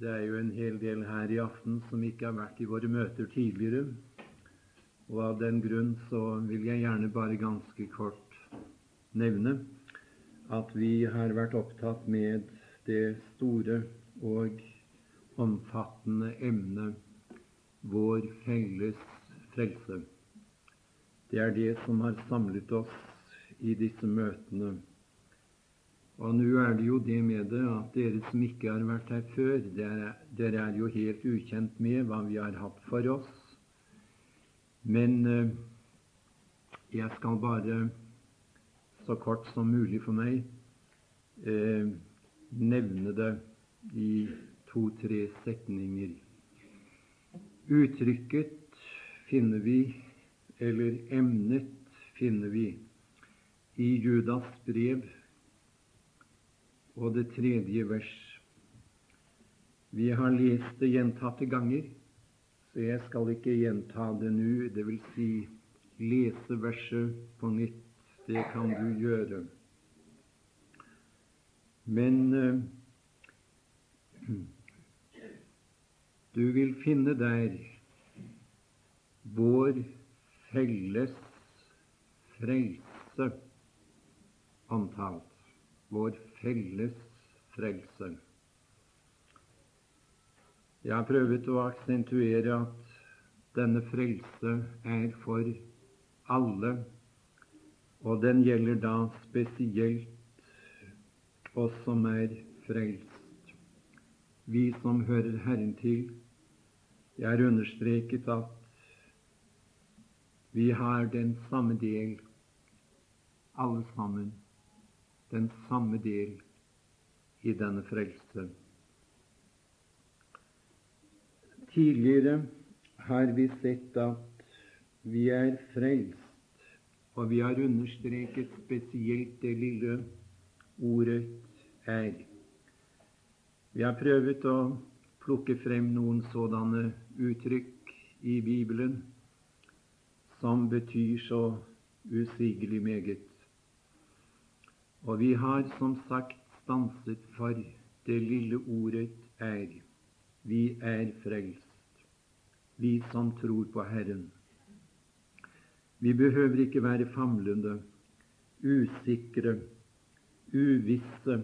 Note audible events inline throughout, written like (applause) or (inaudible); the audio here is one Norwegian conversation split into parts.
Det er jo en hel del her i aften som ikke har vært i våre møter tidligere. Og av den grunn så vil jeg gjerne bare ganske kort nevne at vi har vært opptatt med det store og omfattende emnet vår felles frelse. Det er det som har samlet oss i disse møtene og nå er det jo det med det at dere som ikke har vært her før, dere, er jo helt ukjent med hva vi har hatt for oss. Men eh, jeg skal bare, så kort som mulig for meg, eh, nevne det i to-tre setninger. Uttrykket finner vi, eller emnet finner vi, i Judas brev og det tredje vers. Vi har lest det gjentatte ganger, så jeg skal ikke gjenta det nå, vil si lese verset på nytt. Det kan du gjøre. Men uh, du vil finne der vår felles frelse omtalt. Vår felles frelse. Jeg har prøvd å aksentuere at denne frelse er for alle, og den gjelder da spesielt oss som er frelst, vi som hører Herren til. Jeg har understreket at vi har den samme del, alle sammen den samme del i denne frelse. Tidligere har vi sett at vi er frelst, og vi har understreket spesielt det lille ordet 'er'. Vi har prøvd å plukke frem noen sådanne uttrykk i Bibelen som betyr så usigelig meget. Og vi har som sagt stanset for det lille ordet er. Vi er frelst, vi som tror på Herren. Vi behøver ikke være famlende, usikre, uvisse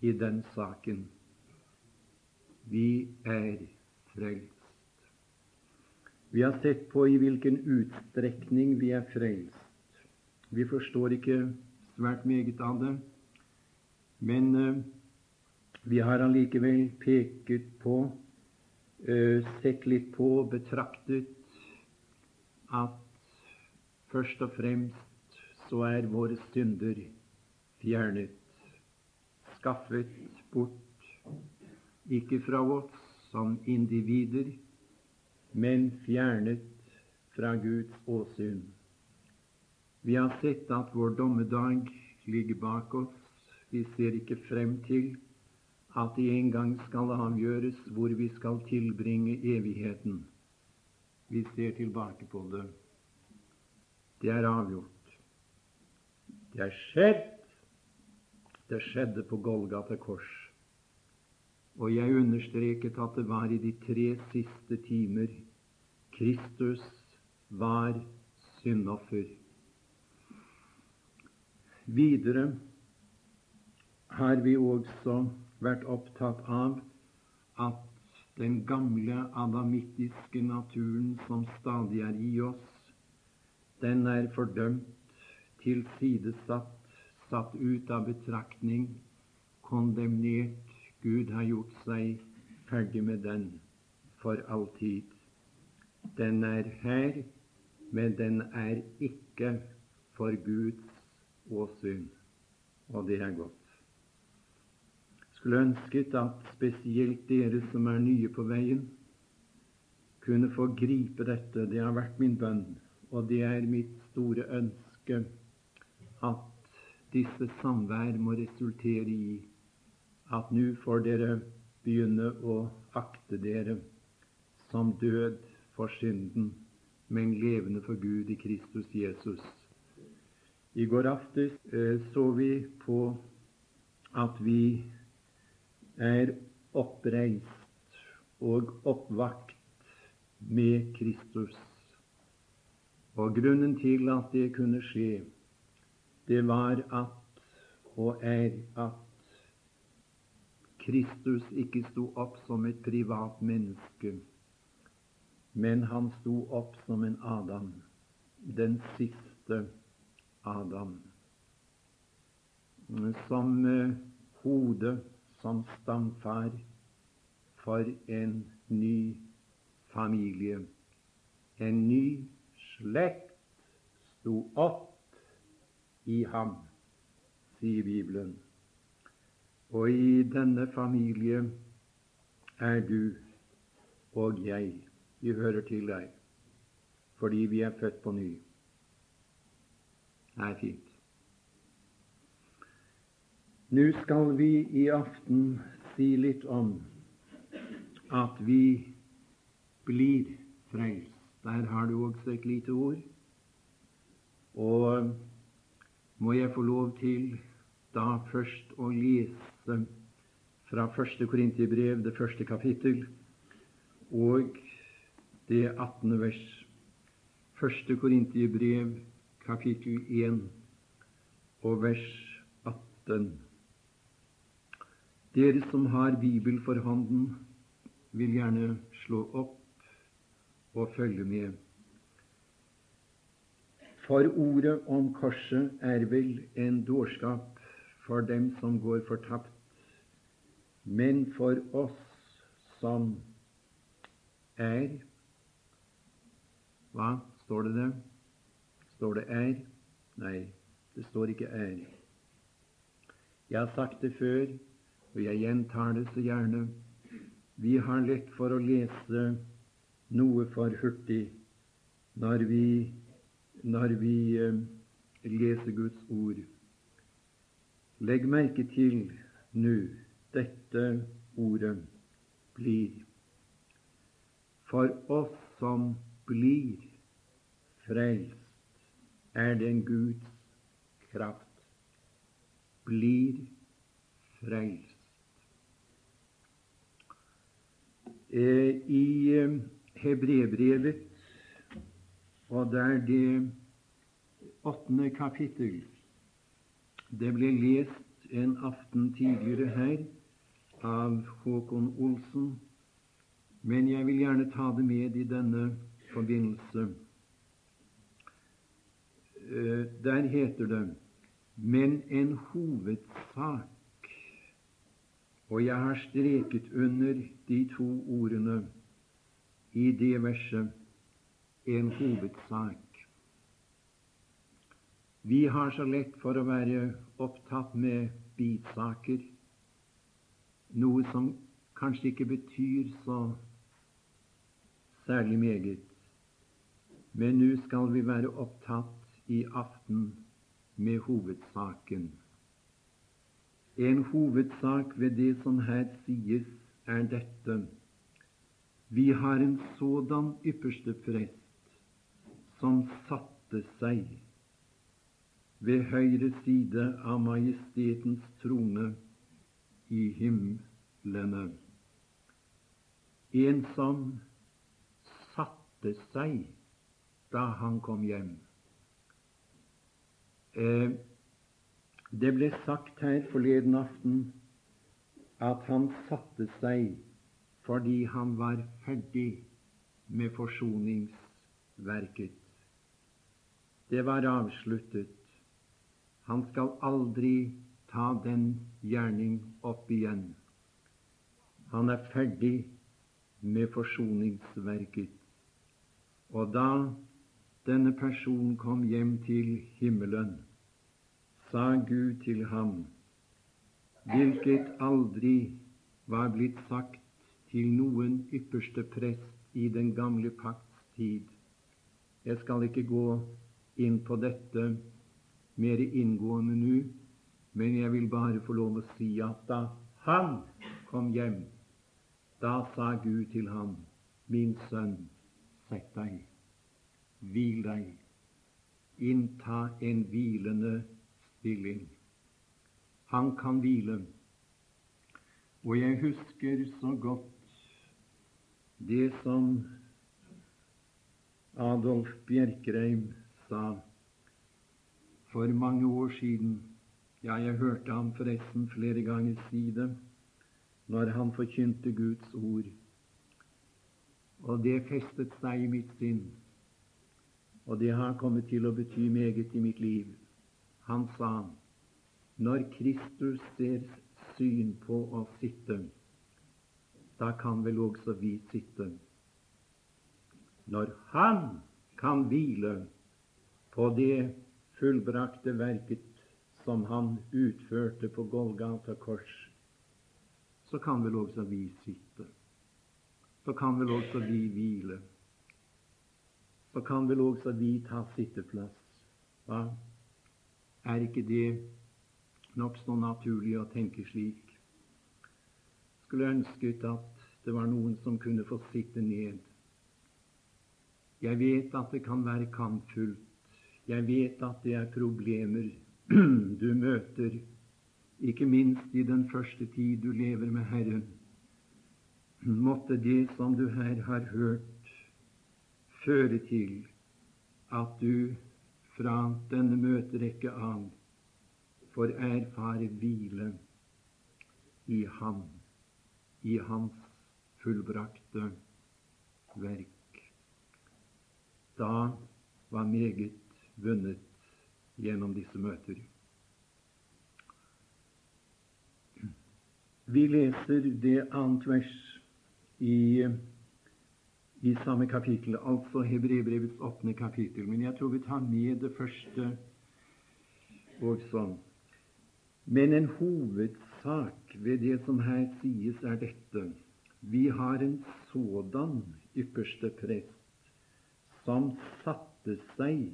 i den saken. Vi er frelst. Vi har sett på i hvilken utstrekning vi er frelst. Vi forstår ikke svært meget av det. Men eh, vi har allikevel peket på, eh, sett litt på, betraktet at først og fremst så er våre synder fjernet, skaffet bort, ikke fra oss som individer, men fjernet fra Guds åsyn. Vi har sett at vår dommedag ligger bak oss. Vi ser ikke frem til at det en gang skal avgjøres hvor vi skal tilbringe evigheten. Vi ser tilbake på det. Det er avgjort. Det er skjedd. Det skjedde på Golgata kors. Og jeg understreket at det var i de tre siste timer Kristus var syndoffer. Videre har vi også vært opptatt av at den gamle adamittiske naturen som stadig er i oss, den er fordømt, tilsidesatt, satt ut av betraktning, kondemnert. Gud har gjort seg ferdig med den for alltid. Den er her, men den er ikke for Guds åsyn, og det er godt. Skulle ønsket at spesielt dere som er nye på veien, kunne få gripe dette. Det har vært min bønn, og det er mitt store ønske at disse samvær må resultere i at nå får dere begynne å akte dere som død for synden, men levende for Gud i Kristus Jesus. I går aftes eh, så vi på at vi er oppreist og oppvakt med Kristus. Og grunnen til at det kunne skje, det var at og er at Kristus ikke sto opp som et privat menneske, men han sto opp som en Adam, den siste Adam. Som hode, som stamfar for en ny familie. En ny slekt sto opp i ham, sier Bibelen. Og i denne familie er du og jeg. Vi hører til deg fordi vi er født på ny. Er fint. Nå skal vi i aften si litt om at vi blir frelst. Der har du også et lite ord. Og må jeg få lov til da først å lese fra første Korinterbrev, det første kapittel, og det 18. vers. Første Korinterbrev, kapittel 1 og vers 18. Dere som har Bibel for hånden, vil gjerne slå opp og følge med. For ordet om korset er vel en dårskap for dem som går fortapt, men for oss som er Hva står det der? Står det er? Nei, det står ikke er. Jeg har sagt det før, og jeg gjentar det så gjerne. Vi har lett for å lese noe for hurtig når vi, når vi eh, leser Guds ord. Legg merke til nå dette ordet blir. For oss som blir frelst, er det en Guds kraft. Blir frelst. Eh, i eh, Hebrebrevet, og der det åttende kapittel Det ble lest en aften tidligere her av Håkon Olsen, men jeg vil gjerne ta det med i denne forbindelse. Eh, der heter det men en hovedsak og jeg har streket under de to ordene i det verset en hovedsak. Vi har så lett for å være opptatt med bitsaker, noe som kanskje ikke betyr så særlig meget. Men nå skal vi være opptatt i aften med hovedsaken. En hovedsak ved det som her sies, er dette. Vi har en sådan ypperste prest som satte seg ved høyre side av majestetens trone i himlene. En som satte seg da han kom hjem. Eh, det ble sagt her forleden aften at han satte seg fordi han var ferdig med forsoningsverket. Det var avsluttet. Han skal aldri ta den gjerning opp igjen. Han er ferdig med forsoningsverket. Og da denne personen kom hjem til himmelen, sa Gud til ham, hvilket aldri var blitt sagt til noen ypperste prest i den gamle pakts tid. Jeg skal ikke gå inn på dette mer inngående nå, men jeg vil bare få lov å si at da han kom hjem, da sa Gud til ham, min sønn, sett deg, hvil deg, innta en hvilende stilling. Han kan hvile. Og jeg husker så godt det som Adolf Bjerkreim sa for mange år siden. Ja, jeg hørte ham forresten flere ganger si det når han forkynte Guds ord. Og det festet seg i mitt sinn, og det har kommet til å bety meget i mitt liv. Han sa når Kristus ser syn på å sitte, da kan vel også vi sitte. Når Han kan hvile på det fullbrakte verket som Han utførte på Golgata kors, så kan vel også vi sitte. Så kan vel også vi hvile. Så kan vel også vi ta sitteplass. Hva? Er ikke det nokså naturlig å tenke slik? Skulle ønsket at det var noen som kunne få sitte ned. Jeg vet at det kan være kampfullt. Jeg vet at det er problemer (clears throat) du møter, ikke minst i den første tid du lever med Herren. Måtte det som du her har hørt, føre til at du fra denne møterekke av får erfare hvile i Ham, i Hans fullbrakte verk. Da var meget vunnet gjennom disse møter. Vi leser det annet vers i, i samme kapittel, altså Hebrebrevets åttende kapittel. Men jeg tror vi tar med det første også. Men en hovedsak ved det som her sies, er dette. Vi har en sådan ypperste prest som satte seg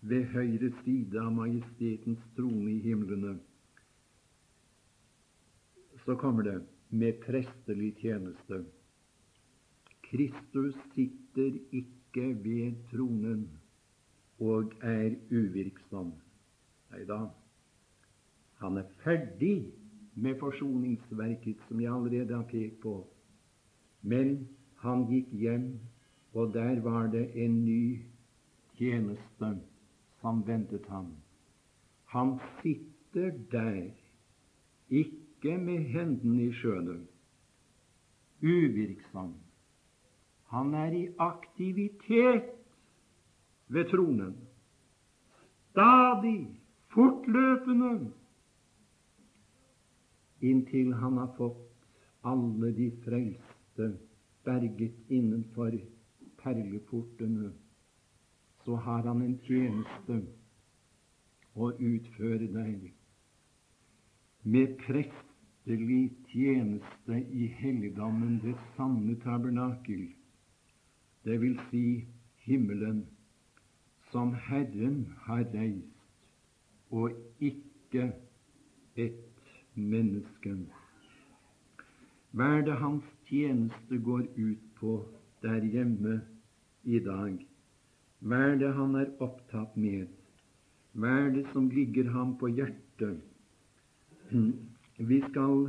ved høyre side av majestetens trone i himlene. Så kommer det med prestelig tjeneste. Kristus sitter ikke ved tronen og er uvirksom. Nei da, han er ferdig med forsoningsverket, som jeg allerede har pekt på. Men han gikk hjem og der var det en ny tjeneste som ventet ham. Han sitter der, ikke med hendene i skjødet, uvirksom. Han er i aktivitet ved tronen. Stadig, fortløpende, inntil han har fått alle de frelste berget innenfor perleportene, så har han en tjeneste å utføre deg med prestelig tjeneste i helligdommen, det sanne tabernakel, det vil si himmelen, som Herren har reist, og ikke et menneske. Hva er det hans tjeneste går ut på der hjemme i dag. Hva er det han er opptatt med? Hva er det som ligger ham på hjertet? (clears throat) Vi skal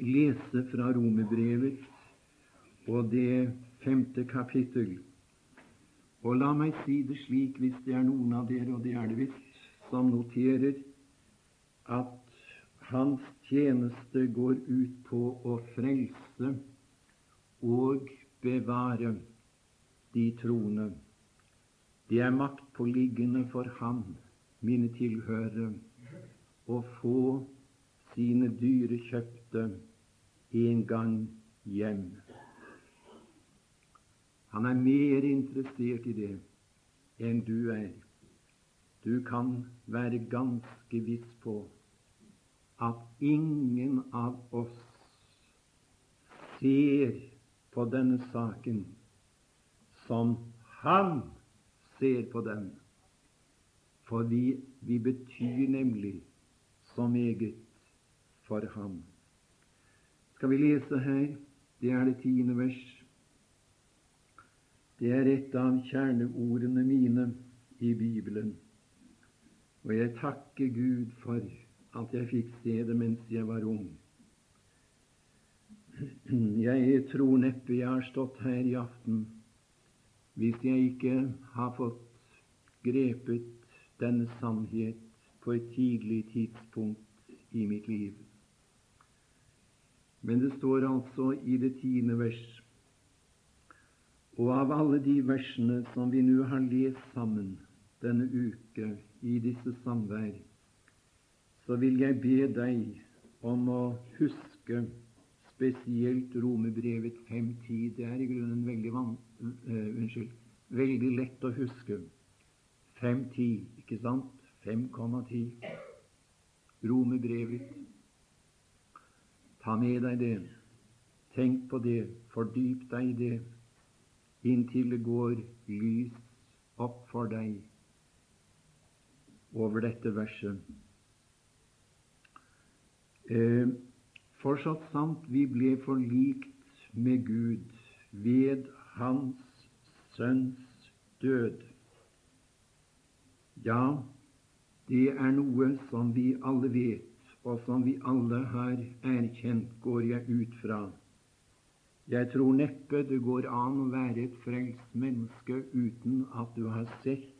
lese fra Romerbrevet og det femte kapittel. Og la meg si det slik, hvis det er noen av dere, og det er det visst, som noterer at hans tjeneste går ut på å frelse og bevare de troende. Det er maktpåliggende for ham, mine tilhørere, å få sine dyrekjøpte en gang hjem. Han er mer interessert i det enn du er. Du kan være ganske viss på at ingen av oss ser på denne saken som han ser på den. Fordi vi betyr nemlig så meget for ham. Skal vi lese her? Det er det tiende vers. Det er et av kjerneordene mine i Bibelen. Og jeg takker Gud for at jeg fikk se det mens jeg var ung. Jeg tror neppe jeg har stått her i aften hvis jeg ikke har fått grepet denne sannhet på et tidlig tidspunkt i mitt liv. Men det står altså i det tiende vers og av alle de versene som vi nå har lest sammen denne uke i disse samvær, så vil jeg be deg om å huske spesielt Romerbrevet 5.10. Det er i grunnen veldig, van, uh, unnskyld, veldig lett å huske. 5.10, ikke sant? 5,10. Romerbrevet. Ta med deg det. Tenk på det. Fordyp deg i det inntil det går lys opp for deg over dette verset. Eh, fortsatt sant, vi ble forlikt med Gud ved Hans Sønns død. Ja, det er noe som vi alle vet, og som vi alle har erkjent, går jeg ut fra. Jeg tror neppe det går an å være et frelst menneske uten at du har sett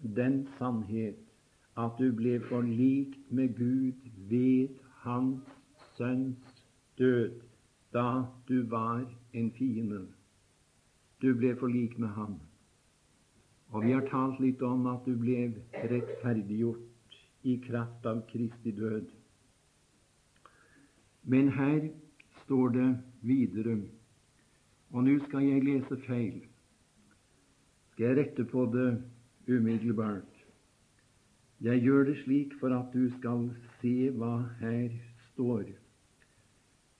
den sannhet at du ble forlikt med Gud ved Hans Sønns død da du var en fiende. Du ble forlikt med Ham. Og vi har talt litt om at du ble rettferdiggjort i kraft av Kristi død. Men her står det videre. Og nå skal jeg lese feil. Skal jeg rette på det umiddelbart? Jeg gjør det slik for at du skal se hva her står.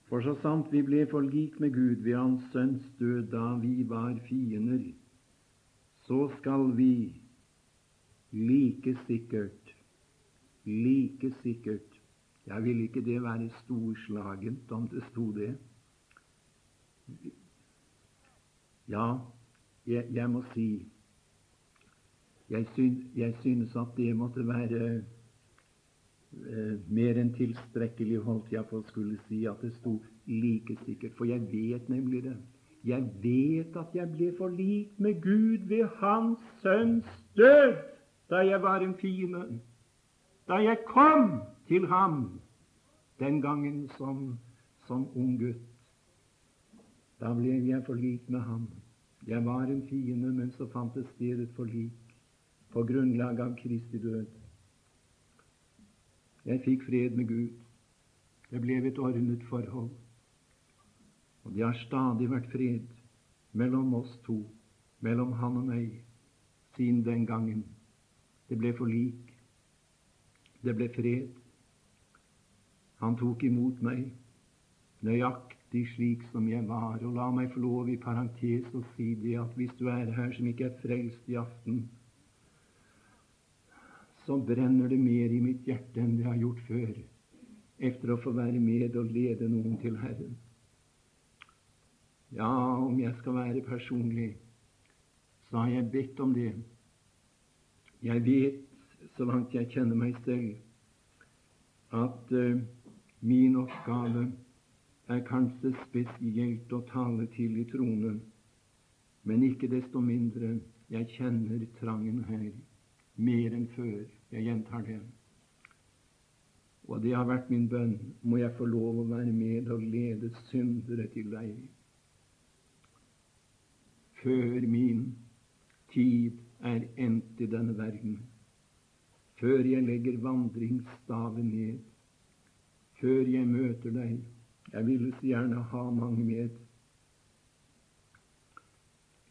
For så sant vi ble forlikt med Gud ved Hans Sønns død da vi var fiender, så skal vi like sikkert, like sikkert Jeg ville ikke det være storslagent om det sto det. Ja, jeg, jeg må si jeg, syn, jeg, synes at det måtte være eh, mer enn tilstrekkelig, holdt jeg på å skulle si, at det sto like sikkert. For jeg vet nemlig det. Jeg vet at jeg ble forlikt med Gud ved Hans Sønns død da jeg var en fiende. Da jeg kom til ham den gangen som, som ung gutt. Da ble jeg forlikt med ham. Jeg var en fiende, men så fant det et forlik på grunnlag av Kristi død. Jeg fikk fred med Gud. Det ble et ordnet forhold. Og det har stadig vært fred mellom oss to, mellom han og meg, siden den gangen. Det ble forlik. Det ble fred. Han tok imot meg nøyaktig slik som jeg var. Og la meg få lov i parentes å si det at hvis du er her som ikke er frelst i aften, så brenner det mer i mitt hjerte enn det har gjort før, efter å få være med og lede noen til Herren. Ja, om jeg skal være personlig, så har jeg bedt om det. Jeg vet, så langt jeg kjenner meg selv, at uh, min oppgave er kanskje spesielt å tale til i tronen, men ikke desto mindre jeg kjenner trangen her mer enn før. Jeg gjentar det. Og det har vært min bønn. Må jeg få lov å være med og lede syndere til deg før min tid er endt i denne verden, før jeg legger vandringsstaven ned, før jeg møter deg jeg ville så gjerne ha mange med.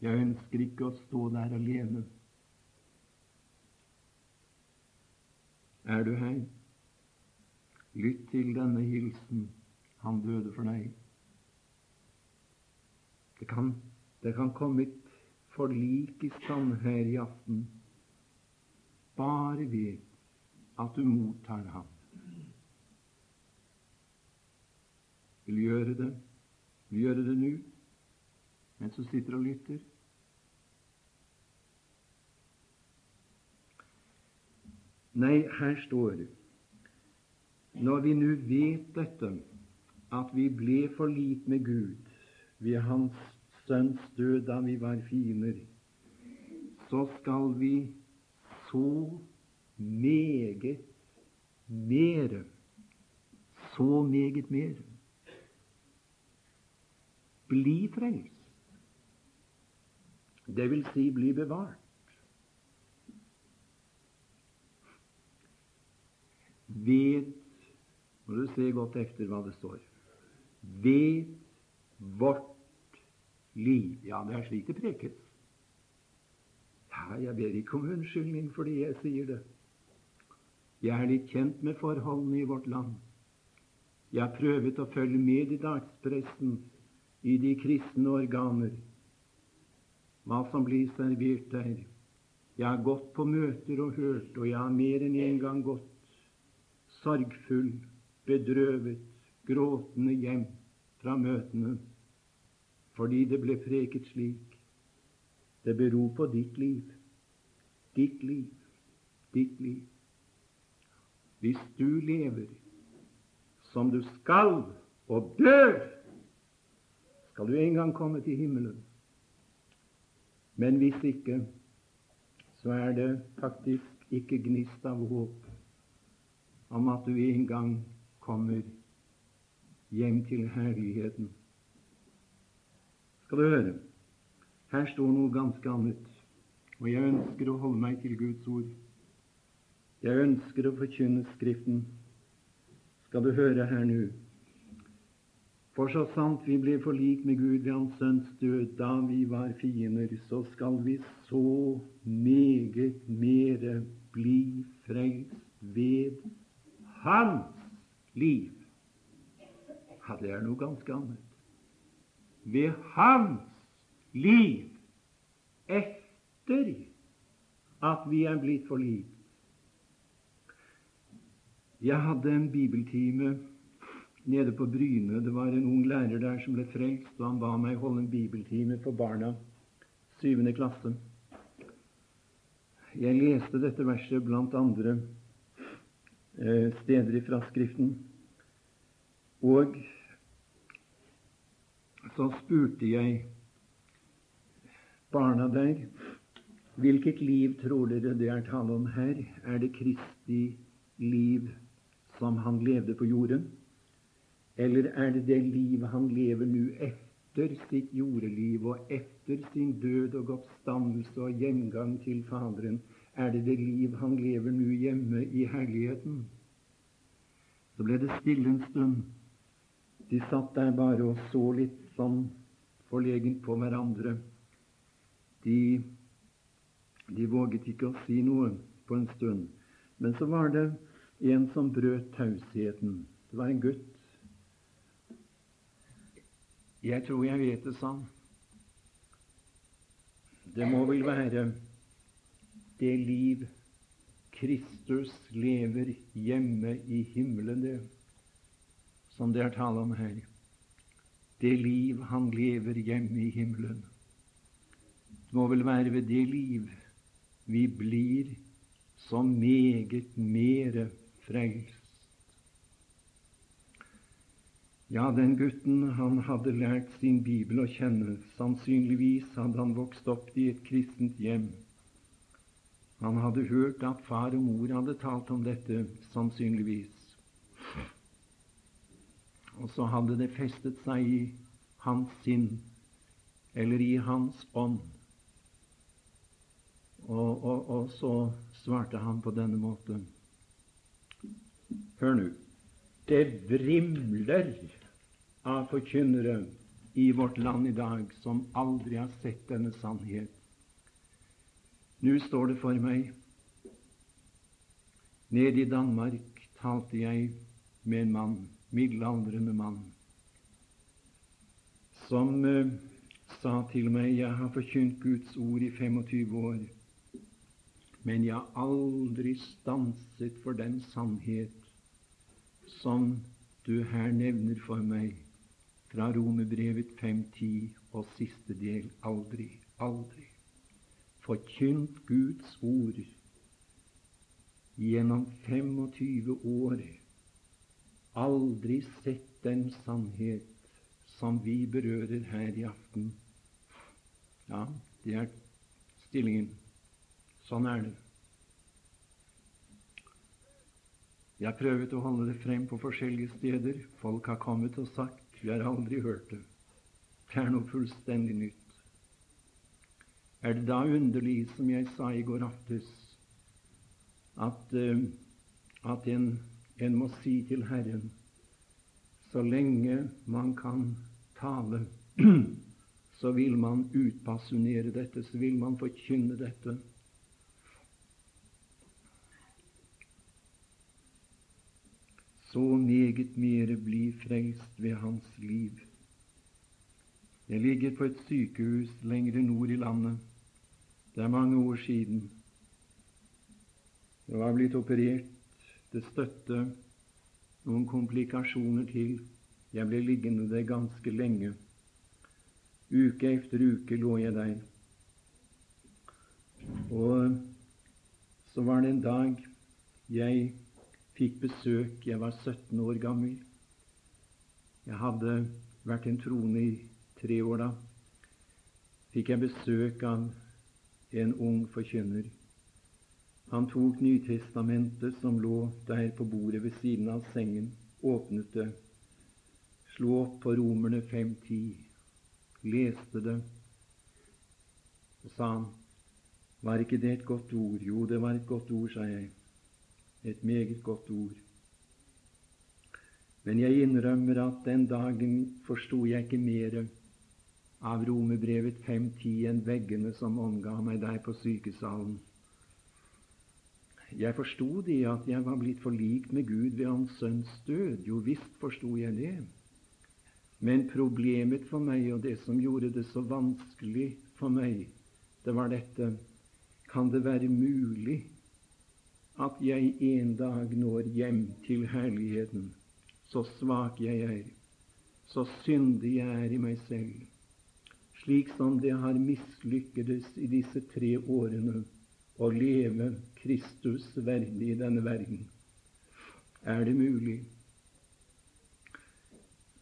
Jeg ønsker ikke å stå der alene. Er du her? Lytt til denne hilsen. Han døde for deg. Det kan, det kan komme et forlik i stand her i aften bare ved at du mottar ham. Vil gjøre det. Vil gjøre det nå, mens du sitter og lytter. Nei, her står det Når vi nå vet dette, at vi ble forlikt med Gud ved Hans Sønns død da vi var fiender, så skal vi så meget mere, så meget mere, bli frelst. Det vil si bli bevart. Ved Må du se godt efter hva det står. Ved vårt liv. Ja, det er slik det prekes. Ja, jeg ber ikke om unnskyldning fordi jeg sier det. Jeg er litt kjent med forholdene i vårt land. Jeg har prøvd å følge med i dagspressen, i de kristne organer, hva som blir servert der. Jeg har gått på møter og hørt, og jeg har mer enn en gang gått sorgfull, bedrøvet, gråtende hjem fra møtene fordi det ble preket slik. Det beror på ditt liv. Ditt liv. Ditt liv. Hvis du lever som du skal, og dør, skal du en gang komme til himmelen. Men hvis ikke, så er det faktisk ikke gnist av håp om at du en gang kommer hjem til herligheten. Skal du høre? Her står noe ganske annet, og jeg ønsker å holde meg til Guds ord. Jeg ønsker å forkynne Skriften. Skal du høre her nå? For så sant vi ble forlik med Gud ved Hans Sønns død da vi var fiender, så skal vi så meget mere bli frelst ved Hans liv. Ja, det er noe ganske annet. Ved Hans liv etter at vi er blitt forlikt. Jeg hadde en bibeltime nede på Bryne. Det var en ung lærer der som ble frelst, og han ba meg holde en bibeltime for barna, syvende klasse. Jeg leste dette verset blant andre eh, steder i Skriften. Og så spurte jeg barna der hvilket liv tror dere det er tale om her? Er det Kristi liv som han levde på jorden? Eller er det det liv han lever nå etter sitt jordeliv og etter sin død og oppstandelse og gjengang til Faderen? Er det det liv han lever nå hjemme i herligheten? Så ble det stille en stund. De satt der bare og så litt sånn forlegent på hverandre. De, de våget ikke å si noe på en stund. Men så var det en som brøt tausheten. Det var en gutt. Jeg tror jeg vet det, sa. Det må vel være det liv Kristus lever hjemme i himmelen, det, som det er tale om her. Det liv han lever hjemme i himmelen. Det må vel være ved det liv vi blir så meget mere frelst. Ja, den gutten han hadde lært sin bibel å kjenne. Sannsynligvis hadde han vokst opp i et kristent hjem. Han hadde hørt at far og mor hadde talt om dette, sannsynligvis. Og så hadde det festet seg i hans sinn, eller i hans ånd. Og, og, og så svarte han på denne måten. Hør nå. Det vrimler av forkynnere i vårt land i dag som aldri har sett denne sannhet. Nå står det for meg Nede i Danmark talte jeg med en mann, middelaldrende mann, som uh, sa til meg jeg har forkynt Guds ord i 25 år, men jeg har aldri stanset for den sannhet som du her nevner for meg fra Romerbrevet 5.10 og siste del aldri, aldri forkynt Guds ord gjennom 25 år aldri sett den sannhet som vi berører her i aften. Ja, det er stillingen. Sånn er det. Jeg har prøvd å holde det frem på forskjellige steder. Folk har kommet og sagt vi har aldri hørt det. Det er noe fullstendig nytt. Er det da underlig, som jeg sa i går aftes, at, uh, at en, en må si til Herren så lenge man kan tale, (clears throat) så vil man utbasunere dette, så vil man forkynne dette. Så meget mere bli frelst ved hans liv. Jeg ligger på et sykehus lengre nord i landet. Det er mange år siden. Jeg var blitt operert. Det støtte noen komplikasjoner til. Jeg ble liggende der ganske lenge. Uke efter uke lå jeg der. Og så var det en dag jeg fikk besøk Jeg var 17 år gammel. Jeg hadde vært en troende i tre år da. Fikk jeg besøk av en ung forkynner. Han tok Nytestamentet som lå der på bordet ved siden av sengen, åpnet det, slo opp på Romerne 5.10, leste det, og sa han, var ikke det et godt ord? Jo, det var et godt ord, sa jeg. Et meget godt ord. Men jeg innrømmer at den dagen forsto jeg ikke mere av Romerbrevet 5.10 enn veggene som omga meg der på sykesalen. Jeg forsto det at jeg var blitt forlikt med Gud ved Hans Sønns død. Jo visst forsto jeg det. Men problemet for meg, og det som gjorde det så vanskelig for meg, det var dette Kan det være mulig at jeg en dag når hjem til herligheten, så svak jeg er, så syndig jeg er i meg selv, slik som det har mislykkedes i disse tre årene å leve Kristus verdig i denne verden. Er det mulig?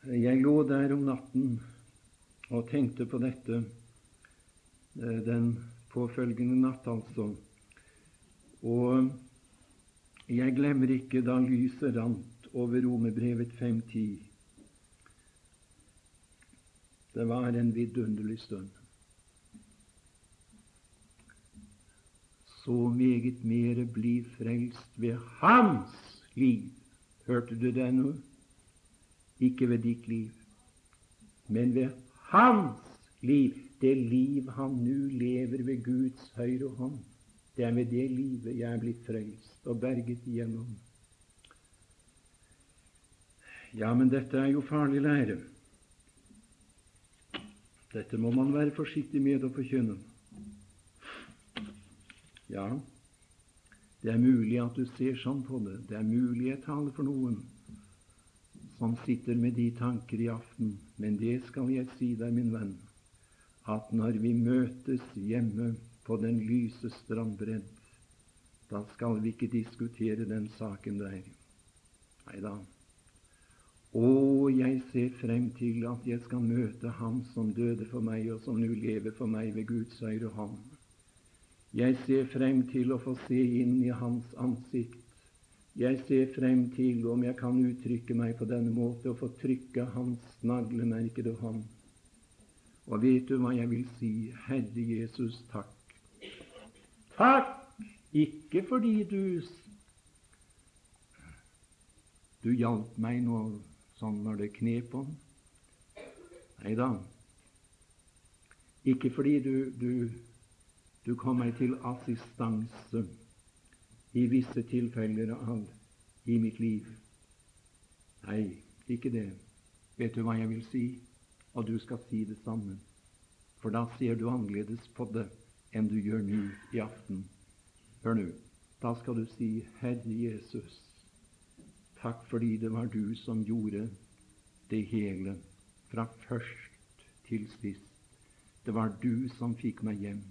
Jeg lå der om natten og tenkte på dette eh, den påfølgende natt, altså. Og jeg glemmer ikke da lyset rant over Romerbrevet 5.10. Det var en vidunderlig stund. Så meget mere bli frelst ved hans liv. Hørte du det nå? Ikke ved ditt liv, men ved hans liv. Det liv han nå lever ved Guds høyre hånd. Det er med det livet jeg er blitt frelst og berget igjennom. Ja, men dette er jo farlig lære. Dette må man være forsiktig med å forkynne. Ja, det er mulig at du ser sånn på det. Det er mulig jeg taler for noen som sitter med de tanker i aften. Men det skal jeg si deg, min venn, at når vi møtes hjemme på den lyse strandbredd, da skal vi ikke diskutere den saken der. Nei da. Å, jeg ser frem til at jeg skal møte Ham som døde for meg, og som nå lever for meg ved Guds høyre hånd. Jeg ser frem til å få se inn i Hans ansikt. Jeg ser frem til, om jeg kan uttrykke meg på denne måte, å få trykke Hans naglemerkede hånd. Og vet du hva jeg vil si? Herre Jesus, takk Takk! Ikke fordi du du hjalp meg nå sånn når det knep om. Nei da. Ikke fordi du, du, du kom meg til assistanse i visse tilfeller av i mitt liv. Nei, ikke det. Vet du hva jeg vil si? Og du skal si det samme. For da ser du annerledes på det enn du gjør nå i aften. Hør nå. Da skal du si, Herre Jesus, takk fordi det var du som gjorde det hele fra først til sist. Det var du som fikk meg hjem.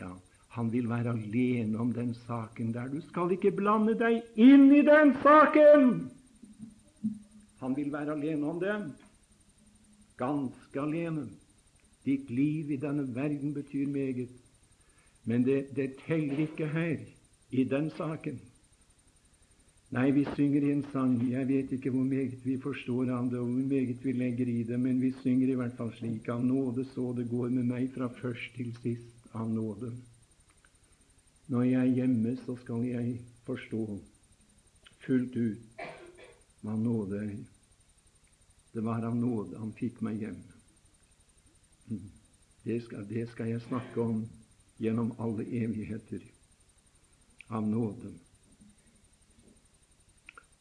Ja, han vil være alene om den saken der. Du skal ikke blande deg inn i den saken! Han vil være alene om den. Ganske alene. Ditt liv i denne verden betyr meget. Men det, det teller ikke her, i den saken. Nei, vi synger i en sang. Jeg vet ikke hvor meget vi forstår av det, og hvor meget vi legger i det, men vi synger i hvert fall slik av nåde så det går med meg fra først til sist av nåde. Når jeg er hjemme, så skal jeg forstå fullt ut hva nåde er. Det var av nåde han fikk meg hjem. Det skal, det skal jeg snakke om gjennom alle evigheter. Av nåden,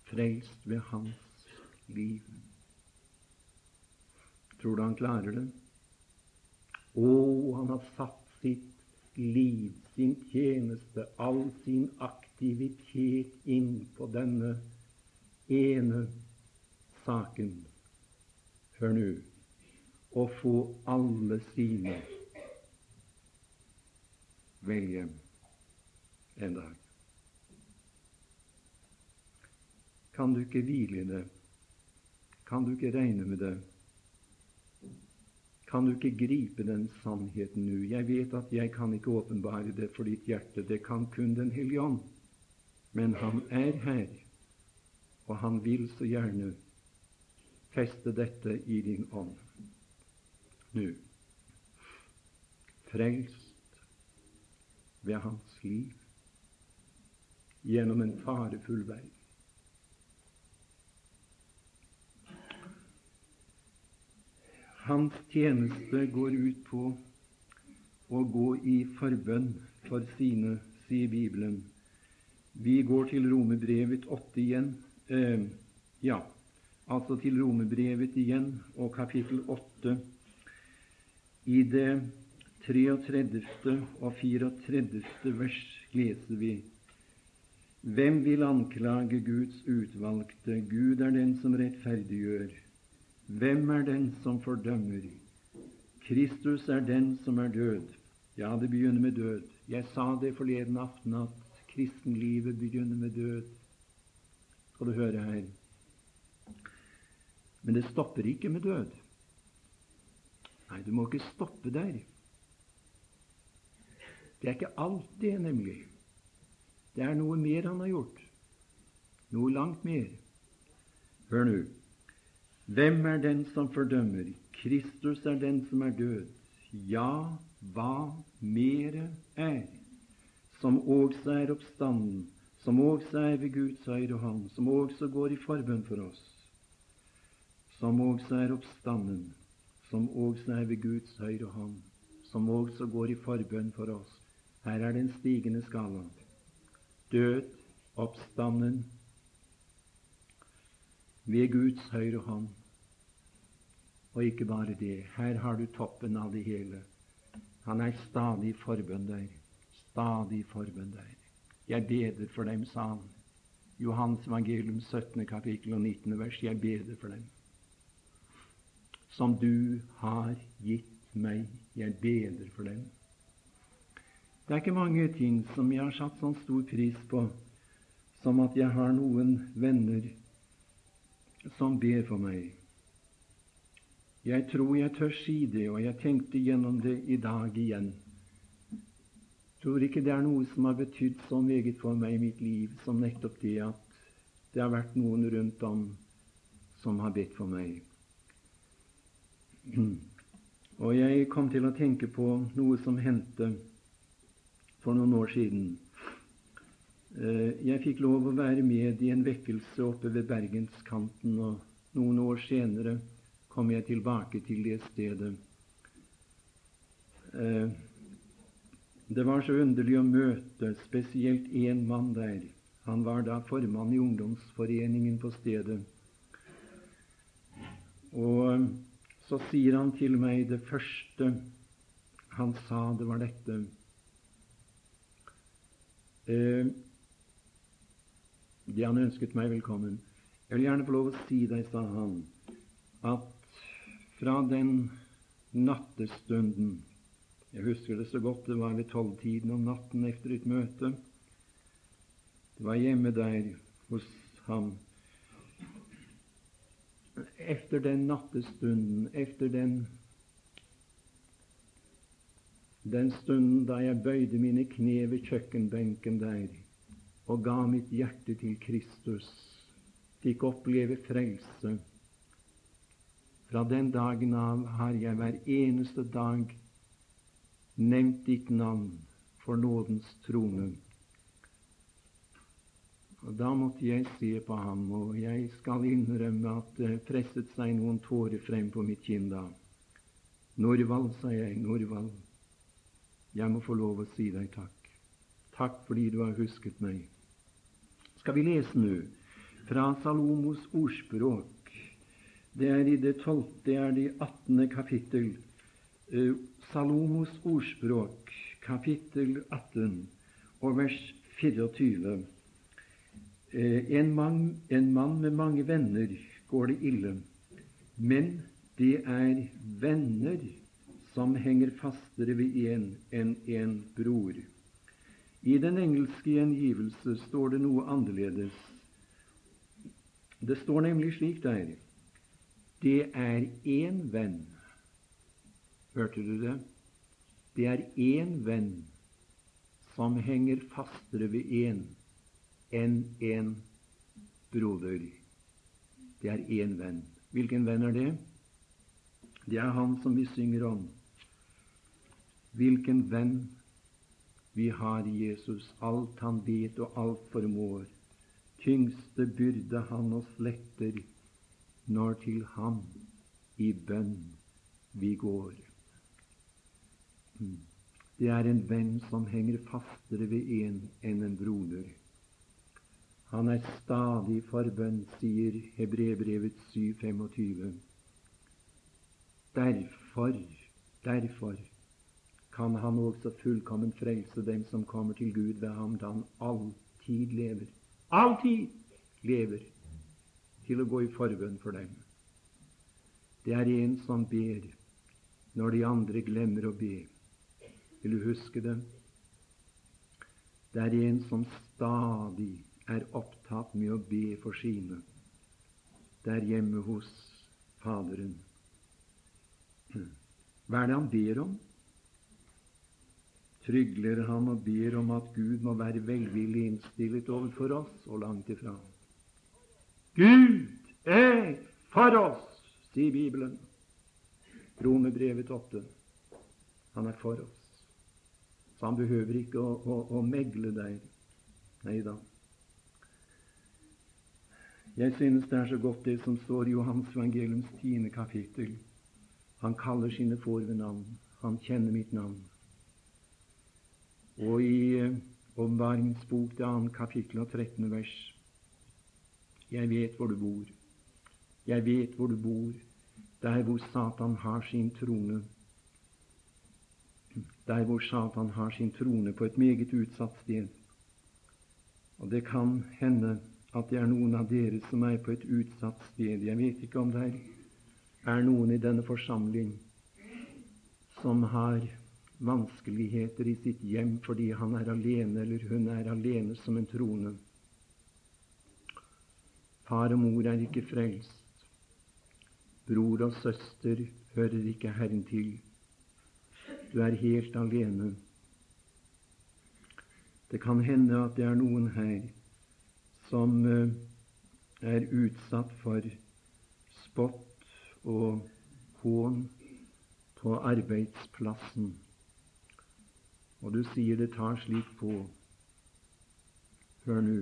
Frelst ved hans liv. Tror du han klarer det? Å, han har satt sitt liv, sin tjeneste, all sin aktivitet inn på denne ene saken. Hør nå å få alle sine vel hjem en dag. Kan du ikke hvile i det? Kan du ikke regne med det? Kan du ikke gripe den sannheten nå? Jeg vet at jeg kan ikke åpenbare det for ditt hjerte. Det kan kun Den hellige ånd. Men han er her, og han vil så gjerne feste dette i din ånd nå. Frelst ved hans liv gjennom en farefull vei. Hans tjeneste går ut på å gå i forbønn for sine, sier Bibelen. Vi går til Romebrevet 8 igjen. Eh, ja, altså til Romebrevet igjen og kapittel 8. I det 33. og 34. vers leser vi Hvem vil anklage Guds utvalgte? Gud er den som rettferdiggjør. Hvem er den som fordømmer? Kristus er den som er død. Ja, det begynner med død. Jeg sa det forleden aften at kristenlivet begynner med død. Skal du høre her. Men det stopper ikke med død. Nei, du må ikke stoppe der. Det er ikke alt det, nemlig. Det er noe mer han har gjort. Noe langt mer. Hør nå. Hvem er den som fordømmer? Kristus er den som er død. Ja, hva mere er, som også er oppstanden, som også er ved Guds høyre hånd, som også går i forbønn for oss, som også er oppstanden, som også er ved Guds høyre hånd, som også går i forbønn for oss. Her er den stigende skala. Død, oppstanden, ved Guds høyre hånd. Og ikke bare det. Her har du toppen av det hele. Han er stadig forbønn der. Stadig forbønn der. Jeg beder for dem, sa han. Johans evangelium 17. kapittel og 19. vers. Jeg beder for dem. Som du har gitt meg. Jeg beder for dem. Det er ikke mange ting som jeg har satt sånn stor pris på som at jeg har noen venner som ber for meg. Jeg tror jeg tør si det, og jeg tenkte gjennom det i dag igjen. Tror ikke det er noe som har betydd så meget for meg i mitt liv som nettopp det at det har vært noen rundt om som har bedt for meg. (clears throat) Og jeg kom til å tenke på noe som hendte for noen år siden. Eh, jeg fikk lov å være med i en vekkelse oppe ved bergenskanten, og noen år senere kom jeg tilbake til det stedet. Eh, det var så underlig å møte spesielt én mann der. Han var da formann i ungdomsforeningen på stedet. Og så sier han til meg det første han sa, det var dette eh, Det han ønsket meg velkommen. Jeg vil gjerne få lov å si deg, sa han, at fra den nattestunden Jeg husker det så godt. Det var ved tolvtiden om natten etter et møte. Det var hjemme der hos ham. Efter den nattestunden, efter den den stunden da jeg bøyde mine kne ved kjøkkenbenken der og ga mitt hjerte til Kristus, fikk oppleve frelse. Fra den dagen av har jeg hver eneste dag nevnt ditt navn for nådens trone. Og Da måtte jeg se på ham, og jeg skal innrømme at det presset seg noen tårer frem på mitt kinn da. Norvald, sa jeg, Norvald, jeg må få lov å si deg takk. Takk fordi du har husket meg. Skal vi lese nå fra Salomos ordspråk. Det er i det tolvte, det er det attende kapittel. Eh, Salomos ordspråk, kapittel 18 og vers 24. Eh, en mann, en mann med mange venner går det ille, men det er venner som henger fastere ved en enn en bror. I den engelske gjengivelse står det noe annerledes. Det står nemlig slik der Det er én venn. Hørte du det? Det er én venn som henger fastere ved én enn en broder. Det er én venn. Hvilken venn er det? Det er han som vi synger om. Hvilken venn vi har i Jesus. Alt han vet og alt formår. Tyngste byrde han oss letter når til ham i bønn vi går. Det er en venn som henger fastere ved en enn en broder. Han er stadig for bønn, sier Hebrebrevet 7,25. Derfor, derfor kan han også fullkommen frelse dem som kommer til Gud ved ham, da han alltid lever. Alltid lever til å gå i forbønn for dem. Det er en som ber når de andre glemmer å be. Vil du huske det? Det er en som stadig er opptatt med å be for sine der hjemme hos Faderen. Hva er det han ber om? trygler han og ber om at Gud må være velvillig innstillet overfor oss, og langt ifra. Gud er for oss, sier Bibelen. Romerbrevet 8. Han er for oss. Så han behøver ikke å, å, å megle der. Nei da. Jeg synes det er så godt det som står i Johans evangeliums tiende kapittel. Han kaller sine får ved navn. Han kjenner mitt navn. Og i eh, Åpenbaringens bok, det andre kapittel og 13. vers Jeg vet hvor du bor. Jeg vet hvor du bor, der hvor Satan har sin trone. Der hvor Satan har sin trone på et meget utsatt sted. Og det kan hende at det er noen av dere som er på et utsatt sted. Jeg vet ikke om det er noen i denne forsamling som har vanskeligheter i sitt hjem fordi han er alene eller hun er alene som en trone. Far og mor er ikke frelst. Bror og søster hører ikke Herren til. Du er helt alene. Det kan hende at det er noen her som eh, er utsatt for spott og hån på arbeidsplassen og du sier det tar slik på. Hør nå,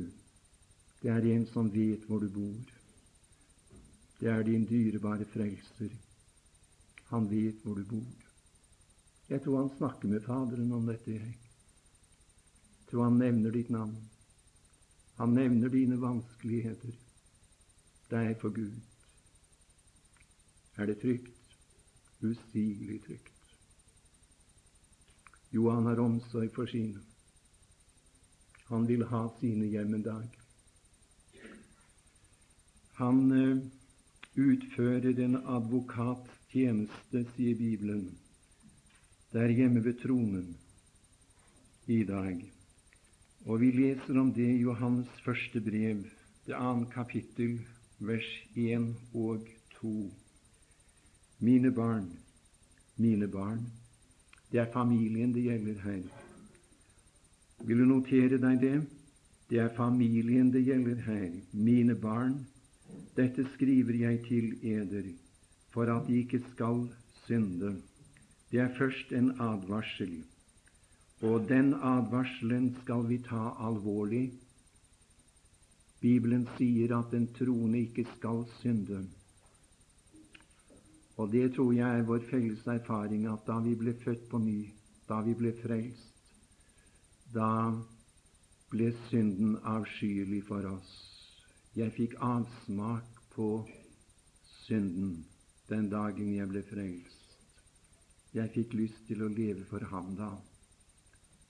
det er en som vet hvor du bor. Det er din dyrebare frelser. Han vet hvor du bor. Jeg tror han snakker med Faderen om dette. Jeg tror han nevner ditt navn. Han nevner dine vanskeligheter. Er for Gud. Er det trygt? Usigelig trygt. Jo, han har omsorg for sine. Han vil ha sine hjem en dag. Han eh, utfører en advokattjeneste, sier Bibelen, der hjemme ved tronen i dag. Og vi leser om det i Johans første brev, det annet kapittel, vers 1 og 2. Mine barn, mine barn. Det er familien det gjelder her. Vil du notere deg det? Det er familien det gjelder her. Mine barn, dette skriver jeg til eder, for at de ikke skal synde. Det er først en advarsel, og den advarselen skal vi ta alvorlig. Bibelen sier at den troende ikke skal synde. Og det tror jeg er vår felles erfaring, at da vi ble født på ny, da vi ble frelst, da ble synden avskyelig for oss. Jeg fikk avsmak på synden den dagen jeg ble frelst. Jeg fikk lyst til å leve for ham da,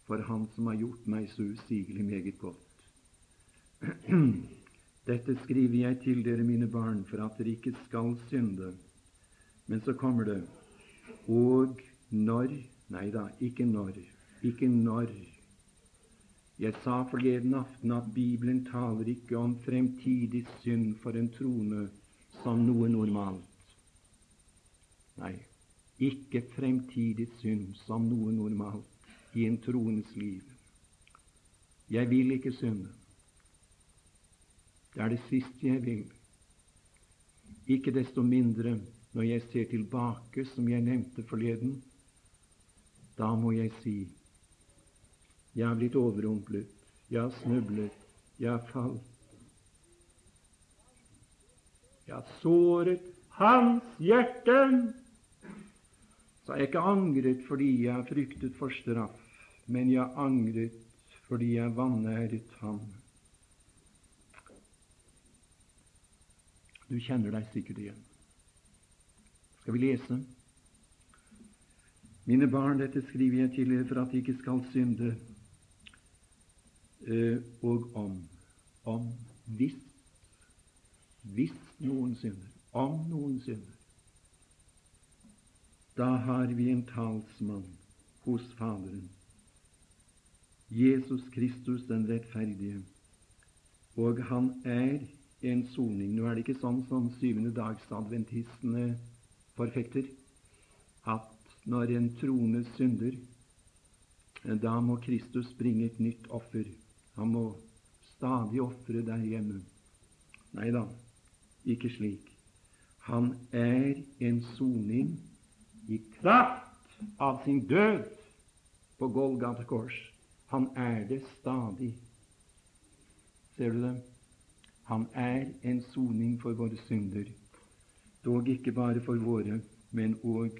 for Han som har gjort meg så usigelig meget godt. Dette skriver jeg til dere, mine barn, for at dere ikke skal synde. Men så kommer det og når Nei da, ikke når. Ikke når. Jeg sa forleden aften at Bibelen taler ikke om fremtidig synd for en troende som noe normalt. Nei, ikke fremtidig synd som noe normalt i en troendes liv. Jeg vil ikke synde. Det er det siste jeg vil. Ikke desto mindre når jeg ser tilbake, som jeg nevnte forleden, da må jeg si jeg har blitt overrumplet, jeg har snublet, jeg har falt. Jeg har såret hans hjerte. Så har jeg ikke angret fordi jeg har fryktet for straff, men jeg angret fordi jeg vanæret ham. Du kjenner deg sikkert igjen. Skal vi lese? Mine barn, dette skriver jeg til dere for at de ikke skal synde. Eh, og om om hvis hvis noen synder, om noen synder, da har vi en talsmann hos Faderen, Jesus Kristus den rettferdige, og han er en soning. Nå er det ikke sånn som syvende dags adventistene forfekter, at når en troende synder, da må Kristus bringe et nytt offer. Han må stadig ofre der hjemme. Nei da, ikke slik. Han er en soning i kraft av sin død på Golgata kors. Han er det stadig. Ser du det? Han er en soning for våre synder dog ikke bare for våre, men òg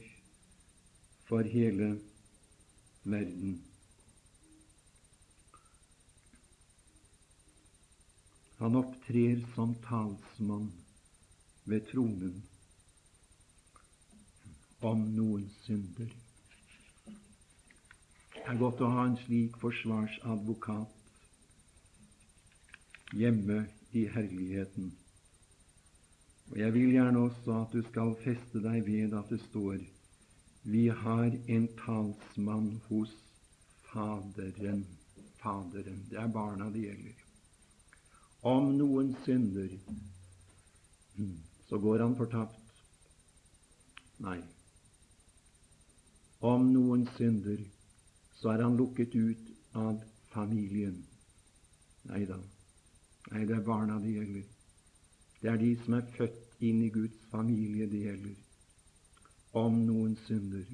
for hele verden. Han opptrer som talsmann ved tronen om noen synder. Det er godt å ha en slik forsvarsadvokat hjemme i herligheten. Og Jeg vil gjerne også at du skal feste deg ved at det står vi har en talsmann hos Faderen. Faderen. Det er barna det gjelder. Om noen synder, så går han fortapt. Nei. Om noen synder, så er han lukket ut av familien. Nei da. Nei, det er barna det gjelder. Det er de som er født inn i Guds familie, det gjelder. Om noen synder,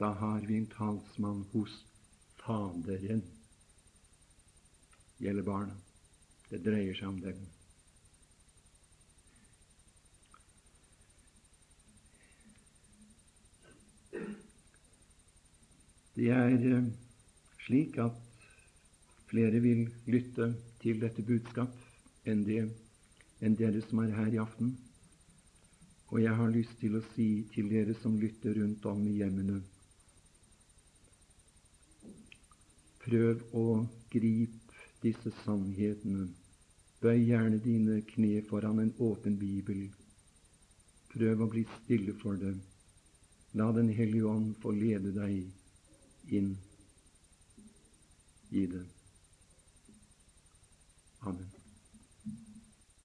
da har vi en talsmann hos Faderen. Det gjelder barna. Det dreier seg om dem. Det er eh, slik at flere vil lytte til dette budskap enn det enn dere som er her i aften. Og jeg har lyst til å si til dere som lytter rundt om i hjemmene Prøv å gripe disse sannhetene. Bøy gjerne dine kne foran en åpen bibel. Prøv å bli stille for det. La Den hellige ånd få lede deg inn i det. Amen.